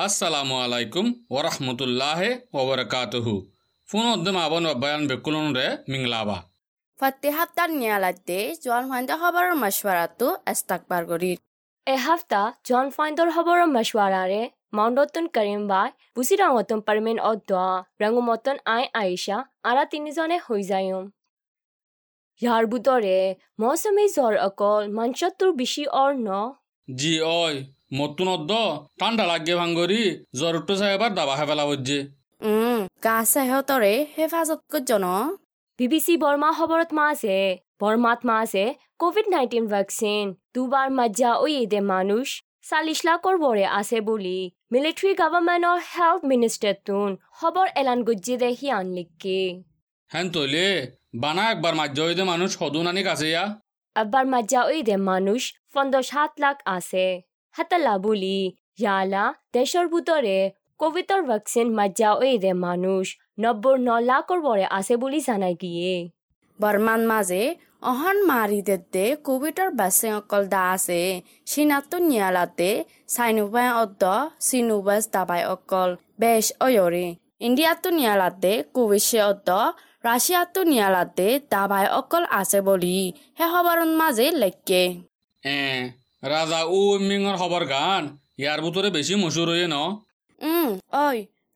assalamu alaikum warahmatullahi wabarakatuhu. পুনঃ আবন বয়ান বেকুলন রে মিংলাবা ফাত্তিহাত্তার নিয়ালাতে জোয়ান ফাইন্দা খবরের মাসওয়ারাতো এস্তাকবার করি এ হাফতা জন ফাইন্দর খবরের মাসওয়ারারে মাউন্ডতন করিম বাই বুসিরাঙতন পারমেন অদ্দা রাঙুমতন আই আয়েশা আরা তিনিজনে হৈ যায়ম ইয়াৰ বুটৰে মৌচুমী জ্বৰ অকল মাঞ্চত্তৰ বেছি অৰ ন জি অয় মতুন অদ্দ ঠান্ডা লাগে ভাঙ্গরি জ্বর উঠতে চাই এবার দাবা খাই পেলা হচ্ছে উম গা সেহতরে হেফাজত করজন বি বি চি বৰ্মা খবৰত মাছে বৰ্মাত মাছে কোভিড নাইণ্টিন ভেকচিন দুবাৰ মজ্জা ওয়েদে মানুষ চাল্লিশ লাখৰ বৰে আছে বুলি। মিলিটাৰী গভৰ্ণমেণ্টৰ হেল্থ মিনিষ্টাৰটোন খবৰ এলান গজ্জি দে সিয়ান লিখকে। হ্যান তৈলে বানা একবার মাঝে হইতে মানুষ সদুনানি কাছে ইয়া। এবাৰ মজ্জা ওয়েদে মানুষ পঞ্চাছ সাত লাখ আছে। হাতালা বুলি ইয়ালা দেশৰ ভিতৰে কোভিডৰ ভেকচিন মজ্জা ওয়েদে মানুষ নব্বৈ ন লাখৰ বৰে আছে বুলি জানাই গিয়ে বর্মান মাঝে অহন মারি দে কোভিডর বাসে অকল দা আছে সিনাতো নিয়ালাতে সাইনুবাই অদ্দ সিনুবাস দাবাই অকল বেশ অয়রে ইন্ডিয়াতো নিয়ালাতে কোভিশে অদ্দ রাশিয়াতো নিয়ালাতে দাবাই অকল আছে বলি হে খবরন মাঝে লেখকে রাজা উ মিঙর খবর গান ইয়ার ভিতরে বেশি মশুর হয়ে ন? উম ঐ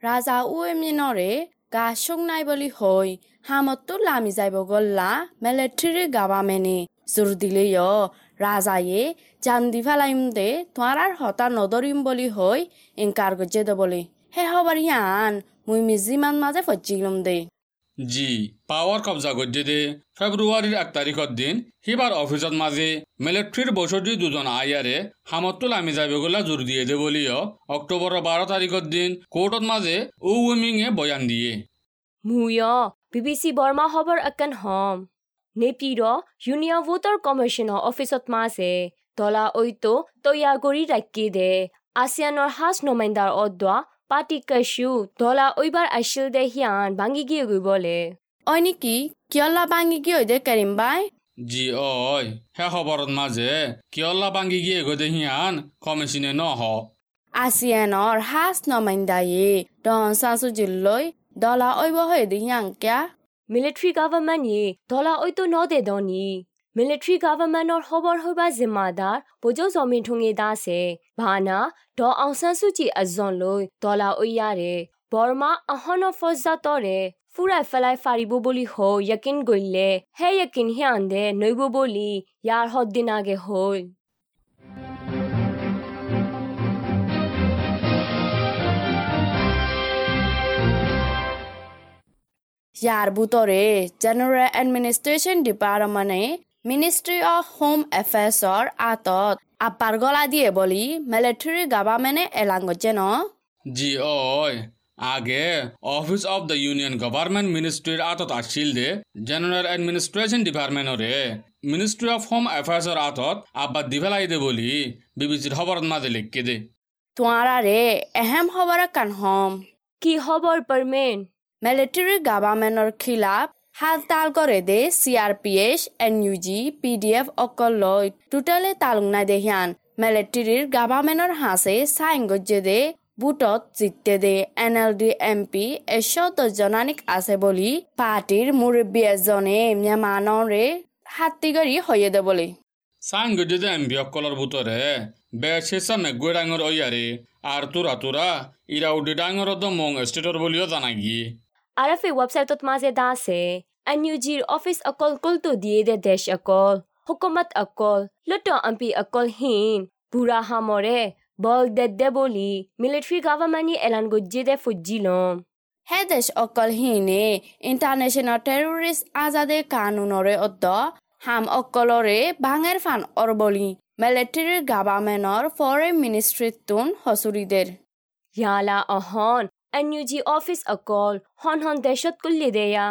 ৰাজা উ এমিনৰে গা চুং নাই বুলি হৈ হামতো লামি যাইব গল্লা মিলিটাৰী গাভামেনে জোৰ দিলে য়, ৰাজায়ে জান দি ফেলাইম দে তোমাৰ হতা নদৰিম বুলি হৈ ইনকাৰ গজে দবলে। হে হবাৰ ইয়ান মুই মিজিমান মাজে ফজিলম দে। জি পাওয়ার কবজা করছে দে ফেব্রুয়ারির এক তারিখের দিন হিবার অফিসত মাঝে মিলিটারির বসতি দুজন আইয়ারে হামতুল আমি যাবে গোলা জোর দিয়ে দে বলিও অক্টোবরের বারো তারিখের দিন কোর্টত মাঝে উ উইমিং এ বয়ান দিয়ে। মুয়, বিবিচি বৰ্মা খবৰ একান হম। নেপিৰ ইউনিয়ন ভোটাৰ কমিশ্যনৰ অফিচত মাছে দলা ঐতো তৈয়াৰ কৰি ৰাখি দে। আছিয়ানৰ সাজ নমাইণ্ডাৰ অদোৱা পাটিকাশু ধলা ওইবার দে হিয়ান ভাঙি গিয়ে বলে। ওই নেকি? কিয়লা ভাঙি গিয়ে দে করিম ভাই জি ওই হে খবর মাঝে কিয়লা ভাঙ্গি গিয়ে গো দে হিয়ান কমিশনে ন হ আসিয়ানর হাস নমাইন্দাই ডন সাসু জিল্লই ডলা ওইব হয়ে দে হিয়ান কে মিলিটারি গভর্নমেন্ট ডলা ওই তো ন দে দনি। মিলিটাৰী গভৰ্ণমেণ্টৰ খবৰ হবা জিম্মাদাৰ বুজো জমিন ঠুঙে দাসে ভানা ড আউসান সুচি এজন লৈ দলা ঐয়াৰে বৰ্মা আহনৰ ফজাতৰে ফুৰাই ফেলাই ফাৰিব বুলি হৌ য়াকিন গইলে হে য়াকিন হিয়ান দে নৈব বুলি ইয়াৰ সদিন আগে হ'ল ইয়াৰ বুটৰে general administration ডিপাৰ্টমেণ্টে ministry of home এফেয়াৰ্ছৰ আঁতত আপাৰ গলা দিয়ে বুলি মিলিটাৰী গভৰ্ণমেণ্টে এলান কৰিছে ন? জি অয় আগে office of the union government মিনিস্ট্রির আতত আসছিল দে জেনারেল অ্যাডমিনিস্ট্রেশন ডিপার্টমেন্টরে মিনিস্ট্রি অফ হোম অ্যাফেয়ার্সর আতত আব্বা দিভেলাই দে বলি বিবিসির খবরত মাঝে লিখকে দে। তোমাৰে এহেম খবৰ কান হম। কি খবৰ পাৰমেন? মিলিটাৰী গভৰ্ণমেণ্টৰ খিলাফ হালতাল কৰে দে C R P S N U G P D F অকল লৈ টোটেলে তালুং নাই দে হিয়ান। মিলিটাৰীৰ গভৰ্ণমেণ্টৰ হাঁচে চাইন গজ্জে দে, বুটত জিতে দে। N L D M P S দহজনানিক আছে বুলি পাৰ্টীৰ মুৰব্বী এজনে ম্যামানৰে হাতীগাড়ী হৈয়ে দে বুলি। সাং গজে এমবি অকলর ভিতরে বেশেষা মেগুয়ে ডাঙর ওয়ারে আর তোরা তোরা ইরা উডি ডাঙর তো মং স্টেটর বলিও জানা গিয়ে আৰফে ৱেবছাইটত মাজে দাসে এন ইউ জিৰ অফিচ অকল কলটো দিয়ে দে দেশ অকল হুকুমত অকল লুট আম্পি অকল হীন বুঢ়া হামৰে বল দে দে বুলি মিলিটাৰী গভৰ্ণমেণ্টে এলান গজ্জি দে ফুজি ল'ম হে দেশ অকল হিনে ইণ্টাৰনেশ্যনেল টেৰৰিষ্ট আজাদে কানুনৰে অদ্দ হাম অকলৰে ভাঙেৰ ফান অৰবলি মিলিটাৰী গভৰ্ণমেণ্টৰ ফৰেন মিনিষ্ট্ৰীটোন হচুৰিদেৰ ইয়ালা অহন এন ইউ জি অফিচ অকল হন হন দেশত কুল্লি দেয়া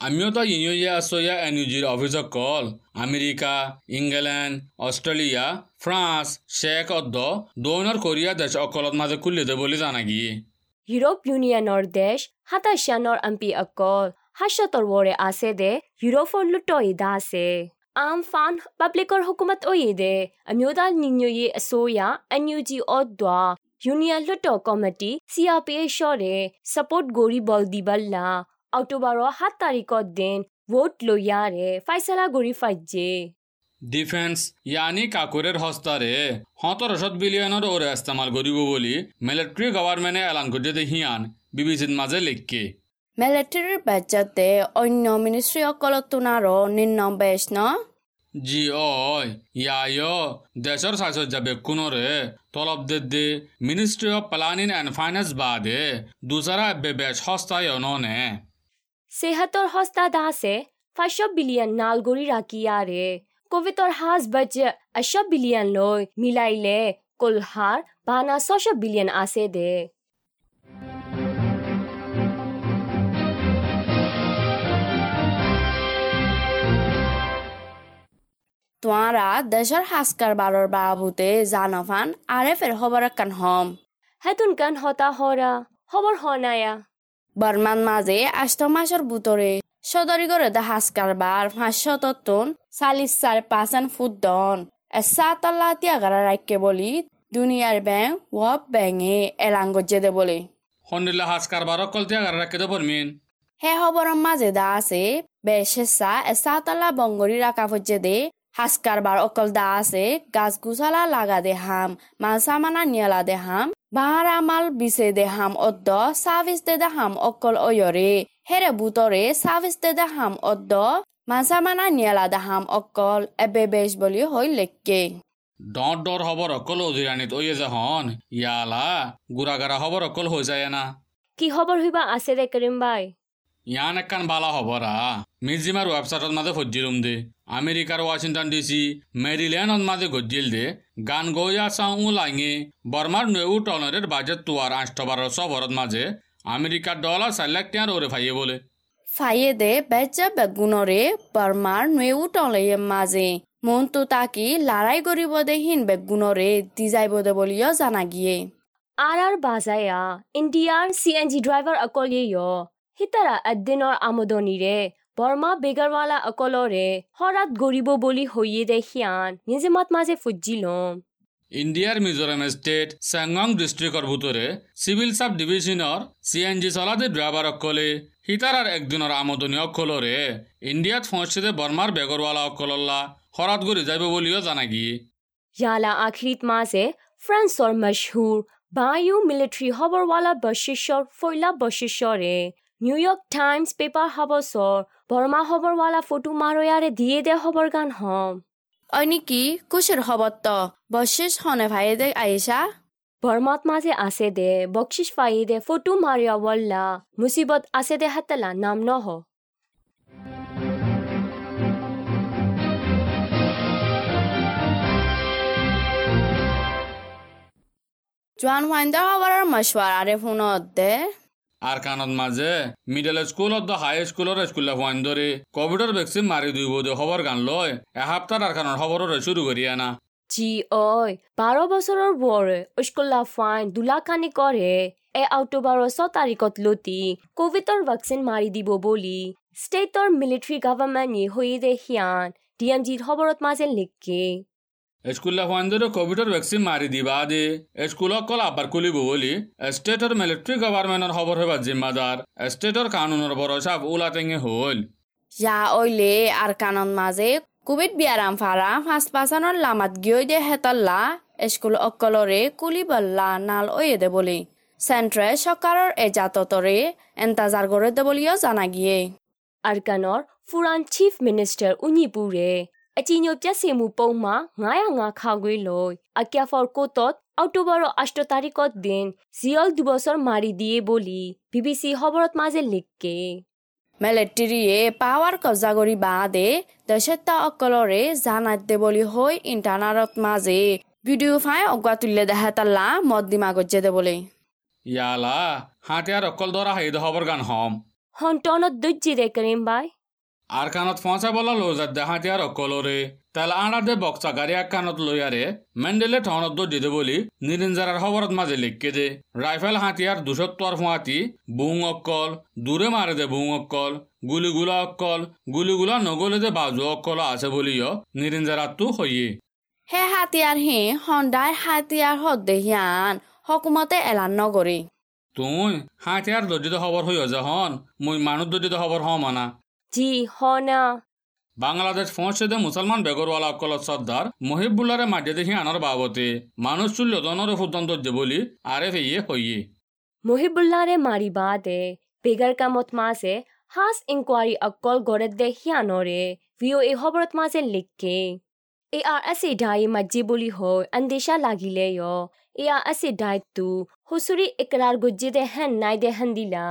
আমিও তো ইয়ে ইয়ে আসো ইয়া এনইউজির অফিস কল আমেরিকা ইংল্যান্ড অস্ট্রেলিয়া ফ্রান্স শেখ অদ্দ দৌনৰ কোরিয়া দেশ অকলত মাঝে খুললে দে বলি জানা গিয়ে ইউৰোপ ইউনিয়নৰ দেশ সাতাশিয়ানৰ এমপি অকল হাস্যতৰ ৱৰে আছে দে ইউৰোপৰ লুটই দা আছে আম ফান পাব্লিকৰ হুকুমত অয়ে দে আমিও আমিওদাল নিন্যয়ে আসোয়া N U জি অদ্ৱা Union လွှတ်တော်ကော်မတီ CRPH ရှော့တဲ့ support ဂိုရီဘော်ဒီဘလာအောက်တိုဘာရောဟာတာရီကော့ဒင် vote လို့ရတဲ့ Faisala Gori fight ဂျေ defence ইয়ানি কাকুরের হস্তারে সতেরোশত বিলিয়নের ওরে ইস্তেমাল করিব বলি মিলিটারি গভর্নমেন্টে এলান করতে হিয়ান বিবিসির মাঝে লিখকে মিলিটারিৰ বাজেটে অন্য মিনিষ্ট্ৰীসকলত তোনাৰো নিম্ন বেছ ন জি অয় ইয়ায় দেশের সাজসজ্জা বেকুনরে তলব দে ministry of planning and finance বাদে দুসারা বেশ সস্তায় ননে সেহাতৰ হস্তা দাসে 500 বিলিয়ন নাল গৰি ৰাখি ইয়াৰে কোভিডৰ হাজ বাজেট 800 বিলিয়ন লৈ মিলাইলে কুলহাৰ বানা 600 বিলিয়ন আছে দে তোৱাৰা দেশৰ সাজ কাৰবাৰৰ বাবুতে জানফান আৰে ফেৰ খবৰ কান হম। হেতুন কান হতা হৰা খবৰ হনায়া বৰ্মান মাজে আষ্ট মাসৰ বুটৰে সদৰি কৰে দা সাজ কাৰবাৰ পাঁচশো তত্তন চাল্লিছ চাৰ পাঁচান ফুট দন। এচা তল্লা তিয়াগাৰা ৰাখে বুলি দুনিয়াৰ বেংক ৱব বেঙে এলাং গজ্জে দে বুলি সন্দিল্লা হাজ কারবার কলতিয়া গার রাখতে তো পারমিন সেই খবৰৰ মাজে দা আছে বেচেচা এচা তলা বংগৰী ৰাখা ফজ্জে দে haskar bar okol da ase gas gusala laga de ham mansamana niela de ham baramal bise de ham oddo service de da ham okol oyore here butore service de da ham oddo mansamana niela da ham okol ebe besh boli hoy lekke দৰ দৰ হবৰ অকল অধিৰাণীত অয়ে যাহন ইয়ালা গুৰাগাৰা হবৰ অকল হৈ যায় না কি হবৰ হিবা আছে দে কৰিম বাই ইয়ান এখন বালা হবৰা মিজিমাৰ ৱেবছাইটত মাজে সজ্জি ৰুম দে আমেরিকার ওয়াশিংটন ডিসি মেরিল্যান্ডত মাঝে গজ্জিল দে গান গইয়া চাও উ লাঙে বর্মার নেউ টলনের বাজেট তোয়ার আষ্টবারর সবরত মাঝে আমেরিকার ডলার চার লাখ টিয়ার ওরে ফাইয়ে বলে ফায়ে দে বেজা বেগুনৰে বৰ্মাৰ নেউ টলে মাজে মনটো তাকি লৰাই কৰিব দে হিন বেগুনৰে দি যাইব দে বুলিও জানা গিয়ে আৰ আৰ বাজায়া ইণ্ডিয়াৰ চি এন জি ড্ৰাইভাৰ অকলে য় সিতাৰা এদিনৰ আমদনিৰে বৰমা বেগাৰৱালা অকলৰে শৰাত গঢ়িব বুলি হৈয়ে দে সিয়ান নিজে মাত মাজে ফুটজি লম। ইণ্ডিয়াৰ মিজোৰাম ষ্টেট চেংগং ডিষ্ট্ৰিক্টৰ ভোটৰে চিভিল চাব ডিভিজনৰ চি এন জি চলাধি ড্ৰাইভাৰ অকলে সীতাৰাৰ একদিনৰ আমদনি অকলৰে ইণ্ডিয়াত ফঁচিতে বৰ্মাৰ বেগৰৱালা অকলল্লা শৰাত গুৰি যাব বুলিও জানাগি। ইয়ালা আখিৰিত মাজে ফ্ৰান্সৰ মশহুৰ বায়ু মিলিটাৰী হবৰৱালা বশিষ্বৰ ফৈলা বশিষ্বৰে নিউয়ৰ্ক টাইমছ পেপাৰ হাবচৰ বৰ্মা খবৰৱালা ফটো মাৰয়াৰে দিয়ে দে খবৰ গান হম। অই নেকি কুচিৰ খবৰত বশিষ হনে ভাই দে আহিছা? বৰ্মাত মাজে আছে দে বকশিস ফায়ে দে ফটো মাৰিয়া ৱল্লা মুচিবত আছে দে হাতলা নাম নহ। জোৱান ফাইণ্ডাৰ খবৰৰ মছৱাৰ আৰে ফোনত দে। আর কানত মাঝে মিডল স্কুলত হাই স্কুলের স্কুলে ফোন ধরে কোভিডের ভ্যাকসিন মারি দুইব দে খবর গান লয়। এসপ্তাহ আর কানত খবরের শুরু করি আনা। জি ঐ বাৰ বছৰৰ বৰ স্কুলা ফাইন দুলাকানি কৰে। এ অক্টোবৰৰ ছ তাৰিখত লতি কোভিডৰ ভেকচিন মাৰি দিব বুলি ষ্টেটৰ মিলিটাৰী গভৰ্ণমেণ্টে হৈয়ে দে সিয়ান। ডি এম জিৰ খবৰত মাজে লিখকে স্কুলে ফোন ধরে কোভিডের ভ্যাকসিন মারি দিবা দে। স্কুল অকল আবার খুলিব বলি। স্টেটর মিলিটারি গভর্নমেন্টের খবর হবার জিম্মাদার স্টেটর কানুনের ভরসা উলাতেঙে হল। যা অইলে আর কানত মাজে কোভিড বিয়াৰাম ফাৰা ফাঁচ পাচানৰ লামাত গিয়ৈ দে হেতল্লা। স্কুল অকলৰে কুলি বল্লা নাল অয়ে দে বুলি। চেণ্ট্ৰে চৰকাৰৰ এজাতৰে এণ্টাজাৰ কৰে দে বুলিও জানা গিয়ে। আৰকানৰ ফুৰান চিফ মিনিষ্টাৰ উনিপুৰে এচিনিয় প্যাসেমু পৌমা ngaয়া খাগুই লৈ আকিয়াফৰ কোটত অক্টোবৰৰ আষ্ট তাৰিখত দিন জিয়ল দুবছৰ মাৰি দিয়ে বুলি বি বি চি খবৰত মাজে লিখকে মেলেট্ৰিয়ে পাৱাৰ কব্জা কৰি বাদে দেশেতা অকলৰে জানাত দে বুলি হৈ ইণ্টাৰনেটত মাজে ভিডিঅ' ফাই অগুৱা তুলিলে দে হেতল্লা মদ দিমাগত যে দে বুলি ইয়ালা হাতে আর অকল ধরা হাইদ খবর গান হম কৰিম বাই আৰখানত ফঁচা বলা লৈ যায় দেহাতি আৰু অকলৰে তেল আঁৰা দে বক্সা গাড়ী আগখানত লৈ আৰে মেণ্ডেলে ঠনত দিদে বুলি নিৰঞ্জাৰ খবৰত মাজে লিখকে দে। ৰাইফেল হাতিয়াৰ দুষত্বৰ ফুৱাতি বুং অকল দূৰে মাৰে দে বুং অকল গুলীগোলা অকল গুলীগোলা নগলে যে বাজু অকল আছে বুলিও নিৰঞ্জাৰাটো হয়ে হে হাতীয়াৰ হে সন্ধাই হাতীয়াৰ সদেহিয়ান হকুমতে এলান নগৰী। তুই হাতীয়াৰ দৰ্জিত খবৰ হৈ যাহন মই মানুহ দৰ্জিত খবৰ হওঁ মানা। জি হ না বাংলাদেশ পৌঁছেদে মুসলমান বেগরওয়ালা অকলত সর্দার মহিবুল্লারে মাটিয়ে দেখি আনার বাবতে। মানুষ চুল্য দনরে ফুদন দর্জে বলি আরে ফেইয়ে হইয়ে। মুহিবুল্লারে মারি বাদে। বেগার কামত মাসে হাস ইনকোয়ারি অকল গড়ে দে হিয়ানরে ভিও এ খবরত মাসে লিখকে। এ আর আছে ডাই মাজি বলি হয় আন্দেশা লাগিলে য়। এ আর আছে ডাই তু হুসুরি ইকরার গুজ্জি দে হেন নাই দে হেন দিলা।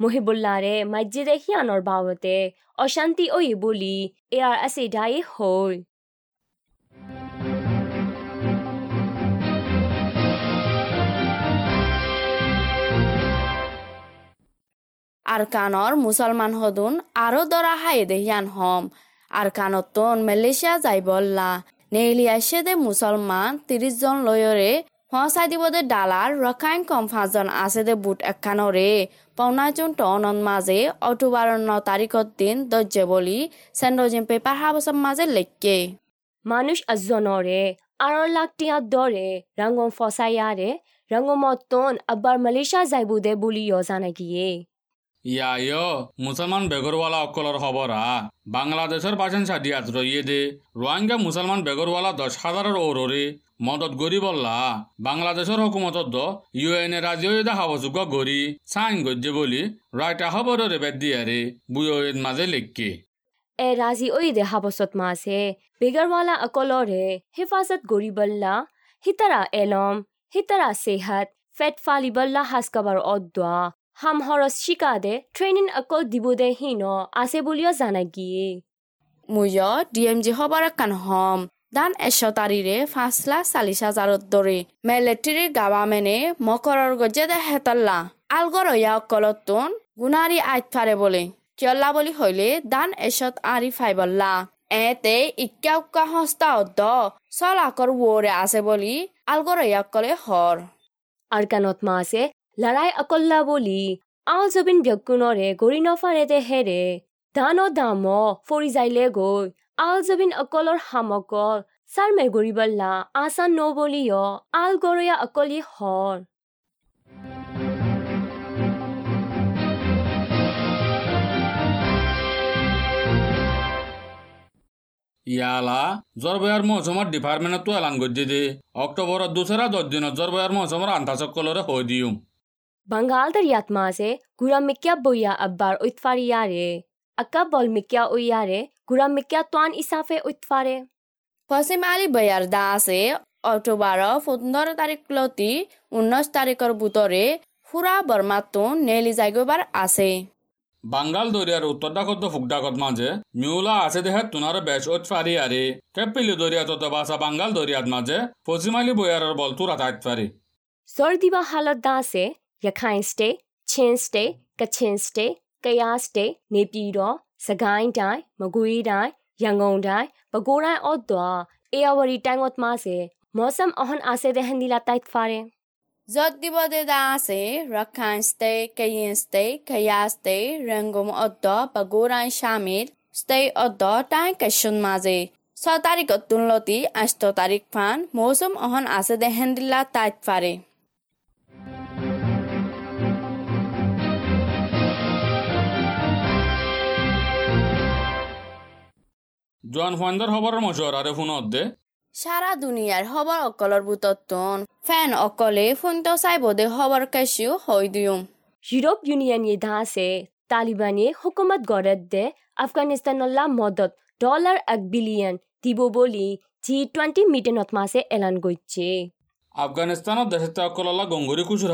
মুহিবুল্লারে মাজি দে হিয়ানর বাবতে অশান্তি ওই বলি এ আর আছে ডাই হয় আরকানর মুসলমান হদুন আরও দরা হাই দেহিয়ান হম আরকানতন মালয়েশিয়া যাইবল্লা নেইলিয়াসে দে মুসলমান তিরিশ জন লয়রে হোৱাচাই দিব দে ডালাৰ ৰকাইন কনফাৰেঞ্চন আছে দে বুট একখানৰে। পৌনাইজন টনৰ মাজে অক্টোবৰৰ ন তাৰিখৰ দিন দৰ্জে বুলি চেণ্ডজিম পেপাৰ হাবচৰ মাজে লেখকে মানুহ এজনৰে আঁৰৰ লাকটিয়া দৰে ৰংগম ফচাইয়াৰে ৰংগমত টন আবাৰ যাইবুদে যাই বুদে বুলি য জানে ইয় মুসলমান বেগরওয়ালা অকলর খবরা বাংলাদেশের বাসিন্দা দিয়াত রইয়ে দে। রোহিঙ্গা মুসলমান বেগরওয়ালা দশ হাজারের ওররে মদত গরি বললা বাংলাদেশের হকুমতত ইউএন এ রাজি দেখা বসুক গরি সাইন গজ্জে বলি রাইটা খবরের বেদ দিয়ারে বুয়ের মাঝে লেখকে। এ রাজি ওই দে হাবসত মাসে বেগারওয়ালা অকলরে হেফাজত গরিবল্লা হিতারা এলম হিতারা সেহাত ফেট ফালিবল্লা হাসকাবার অদ্দা হাম হরস শিকাদে ট্রেনিং অকল দিবদে হিন আছে বুলিও জানা গিয়ে মুয় ডিএমজি হবার কান হম দান এশ তারিরে পাঁচ লাখ চাল্লিশ হাজারত দরে মেলেট্রি গাবামেনে মকরর গজে দে হেতল্লা আলগর ইয়া অকলতন গুনারি আইত পারে বলে কিয়ল্লা বলি হইলে দান এশত আরি ফাইবল্লা এতে ইক্কা উক্কা হস্তা অদ্দ চল আকর ওরে আছে বলি আলগর ইয়া কলে হর লৰাই অকল্লা বুলি আউল জবিন ভেকুনৰে দে হেৰে দান দাম যাইলে গৈ আল জবিন বল্লা আচান ন আল অকলি ইয়ালা জরবয়ার মহসুমৰ ডিপাৰ্টমেণ্টতো এলান গৈ দিয়ে দে অক্টোবৰৰ দুচৰা দহ দিনত জৰবায়ৰ মহসুমৰ আন্ধাচকলৰে হৈ দিওঁ দিউম বাংগাল দরিয়াত মাসে গুৰা মিক্যা বইয়া আব্বাৰ উৎফাৰি ইয়াৰে আকা বল মিক্যা উইয়াৰে গুৰা মিক্যা তোৱান ইচাফে উৎফাৰে পশ্চিম আলী বয়ার দা আছে অক্টোবর পনেরো তারিখ লতি উনিশ তারিখের বুতরে ফুরা বর্মাতুন নেলি যাইগোবার আছে বাঙ্গাল দরিয়ার উত্তর ডাকত ফুকডাকত মাঝে মিউলা আছে দেহে তুনার বেশ ওত ফারি আরে কেপিলি দরিয়াত বাসা বাঙ্গাল দরিয়াত মাঝে পশ্চিমালি বয়ারের বল তুরা তাইত ফারি জৰ দিবা হালত দা আছে yakain state chin state kachin state ကယား state နေပြည်တော်စကိုင်းတိုင်းမကွေးတိုင်းရန်ကုန်တိုင်းပဲခူးတိုင်းအော့တော်အေယာဝတီတိုင်းဝတ်မာစေမောဆမ်အဟန်အာစေတဲ့ဟန်ဒီလာတိုက်ဖာရဲ যত দিব দে দা আছে রক্ষান স্টে কেয়িন স্টে কেয়া স্টে রঙ্গম অদ্দ বগুরাই শামিল স্টে অদ্দ টাই কেশন মাঝে ছ তারিখত তুলতি আষ্ট তারিখ ফান মৌসুম অহন আছে দে হেন্দিল্লা তাইত পারে জোয়ান ফান্দার খবরের মশওয়ারারে ফোনত দে। সারা দুনিয়ার অকলর বুতত্তন ফ্যান অকলে ফোনটো চাইব দে খবর কেশিও হই দিউম ইউৰোপ ইউনিয়নে তালিবানে হুকুমত গড়ত দে আফগানিস্তানল্লা মদত ডলাৰ এক বিলিয়ন দিব বুলি জি টুৱেণ্টি মিটিঙত মাছে এলান কৰিছে আফগানিস্তানত দেশে অকললা গঙ্গুরি কুচুর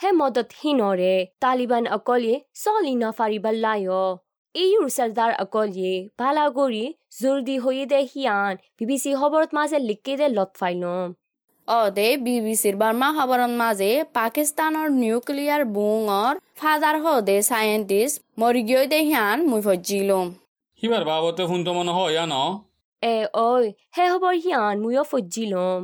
হে মদত হিনৰে তালিবান অকলে চলি নফাৰিবল্লায় ইউৰ ইউ চৰ্দাৰ অকলিয়ে ভালাগুৰি জোৰ দি হৈ দে হিয়ান বি বি চি খবৰত মাজে লিখি দে লত ফাই লম অ দে বি বি চিৰ মাজে পাকিস্তানৰ নিউক্লিয়াৰ বুঙৰ ফাদাৰ হে চাইণ্টিষ্ট মৰি গৈ দে হিয়ান মই ভজি লম। বাবতে শুনটো মন হয় ন এ ঐ হে হব হিয়ান ময়ো ফজিলম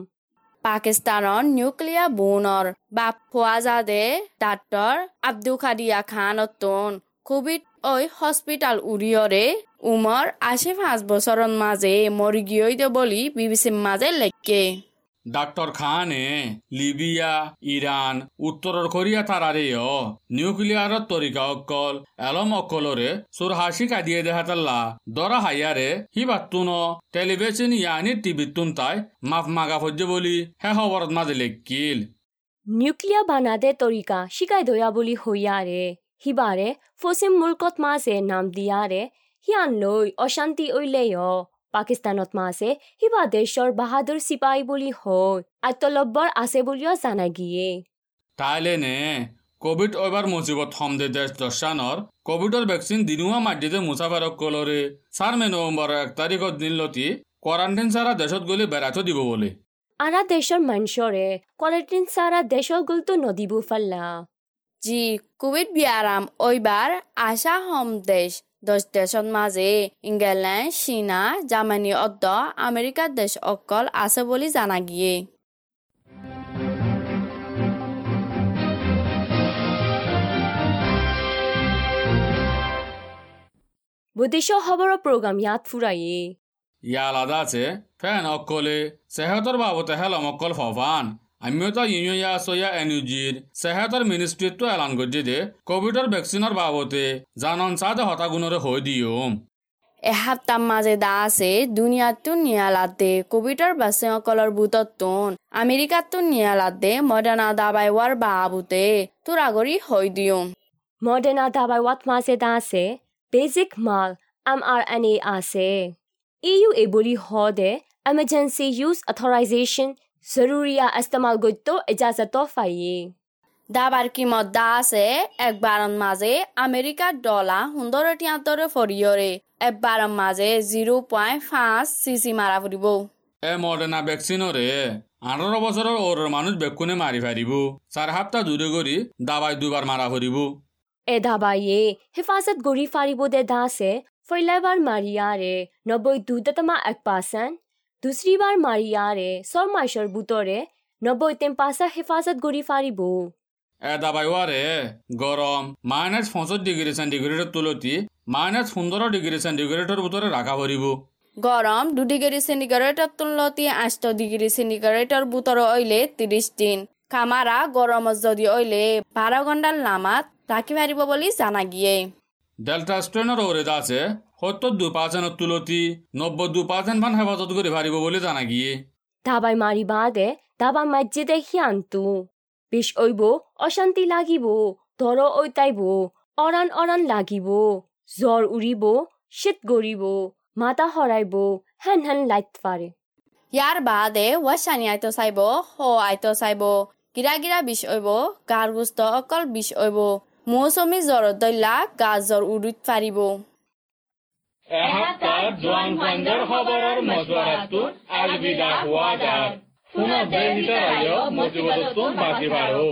পাকিস্তানৰ নিউক্লিয়াৰ বুনৰ বাপ ফোৱাজাদে ডাক্তৰ আব্দুল খাদিয়া খান অতন কোভিড ঐ হস্পিটাল উৰিয়ৰে উমৰ আশে পাঁচ বছৰৰ মাজে মৰি গিয়ে দে বুলি বিবিচিৰ মাজে লেখকে ডাক্তৰ খানে লিবিয়া ইৰাণ উত্তৰৰ কোৰিয়া তাৰাৰেও নিউক্লিয়াৰৰ তৰিকা অকল এলম অকলৰে চুৰহাসি কাদিয়ে দেহাতাল্লা দৰা হাইয়াৰে সি বাতুন টেলিভিছন ইয়ানি টিভিতুন তাই মাফ মাগা ফজ্জে বুলি হে খবৰত মাজে লেখিল। নিউক্লিয়া বানাদে তৰিকা শিকাই দয়া বুলি হৈয়াৰে সিবাৰে ফচিম মুলকত মাছে নাম দিয়াৰে সিয়ান লৈ অশান্তি ঐলেয় পাকিস্তানত মাছে সিবা দেশৰ বাহাদুৰ চিপাহী বুলি হৈ আত্মলব্বৰ আছে বুলিও জানা গিয়ে তাইলে নে কোভিড এবার মুসিবত সমদে দেশ দশানর কোভিডর ভ্যাকসিন দিনুয়া মাটিতে মুসাফারক কলরে চার মে নভেম্বর এক তারিখত দিন লতি কোয়ারেন্টাইন সারা দেশত গলি বেড়াতে দিব বলে আৰা দেশৰ মনুষ্যৰে কোৱাৰেণ্টাইন চাৰা দেশৰ গুলটো নদীব ফাল্লা জি কোভিড বিয়ারাম ওইবার আশা হম দেশ দশ দেশত মাঝে ইংল্যান্ড চীনা জার্মানি অদ্দ আমেরিকার দেশ অকল আছে বলি জানা গিয়ে। বৈদেশৰ খবৰৰ প্ৰগ্ৰাম ইয়াত ফুৰায়ে। ইয়া আলাদা আছে ফ্যান অকলে সেহতর বাবতে হেলম অকল ফফান আমিও তো ইউনিয়ন ইয়া সয়া এনইউজির সেহতর মিনিস্ট্রিত এলান করছে দে কোভিডর ভ্যাকসিনের বাবতে জানন সাদে হতাগুণরে হয়ে দিও এসপ্তাহ মাজে দা আছে দুনিয়াতো নিয়ালাতে কোভিডৰ বাছে অকলৰ বুটতোন আমেৰিকাতো নিয়ালাতে দাবাই হোৱাৰ বাবুতে তোৰ আগৰি হৈ দিওঁ মডাৰ্ণা দাবাই ৱাট মাছে আছে বেজিক মাল এম আৰ এন এ আছে। ইউ এ বুলি হদে এমাৰ্জেঞ্চি ইউজ অথৰাইজেশ্যন জৰুৰীয়া ইস্তেমাল গত্য ইজাজত ফাইয়ে দাবাৰ কিমত দা আছে একবাৰৰ মাজে আমেৰিকাৰ ডলাৰ সুন্দৰ তিয়াত্তৰে ফৰিয়ৰে একবাৰৰ মাজে জিৰ' পইণ্ট পাঁচ চি চি মাৰা ফুৰিব এ মডার্না ভ্যাকসিনরে আঠারো বছরের ওর মানুষ বেকুনে মারি ফারিব চার সপ্তাহ দূরে করি দাবাই দুবার মারা ফুরিব এ দাবায়ে হেফাজত গৰি ফাৰিব দে দাসে ফৈলাবাৰ মাৰিয়াৰে নব্বৈ দুদতমা এক পাৰ্চেণ্ট দুসৰিবাৰ মাৰিয়াৰে ছয়মাইছৰ বুটৰে নব্বৈ তিন পাঁচা হেফাজত গৰি ফাৰিব এ দাবাই ওয়ারে গরম মাইনাস পঁচিশ ডিগ্রি সেন্টিগ্রেডের তুলতি মাইনাস পনেরো ডিগ্রি সেন্টিগ্রেডের ভিতরে রাখা ফুরিব গৰম দু ডিগ্ৰী চেণ্টিগ্ৰেডৰ তুলতি আঠ ডিগ্ৰী চেণ্টিগ্ৰেডৰ বুটৰ অইলে ত্ৰিশ দিন। কামাৰা গৰমত যদি অইলে বাৰ ঘণ্টাৰ নামাত ৰাখি পাৰিব বুলি জানা গিয়ে। ডেল্টা স্ট্রেনের ওরে আছে সত্তর দু পার্সেন্টের তুলতি নব্বই দু পার্সেন্ট মান হেফাজত করে ফারিব বলে জানা গিয়ে। দাবাই মাৰি বাদে দাবা মাজ্জিদে সিয়ান্তু বিষ ঐব অশান্তি লাগিব ধৰ ঐতাইব অৰান অৰান লাগিব জ্বৰ উৰিব শীত গৰিব মাতা হৰাইব হেন হেন লাইট ফাৰে। ইয়াৰ বাদে ৱাচানি আইতো চাইব হ আইতো চাইব গিৰা গিৰা বিষ অইব গাৰ গুস্ত অকল বিষ অইব মৌচুমী জ্বৰত দৈলা গা জ্বৰ উৰিত পাৰিব এসপ্তাহ জোৱান ফাণ্ডৰ খবৰৰ মজুৱাৰাটোত আলবিদা হোৱা যাৰ পুনৰ দেশ হিচাপে মজিবতটো বাচি পাৰোঁ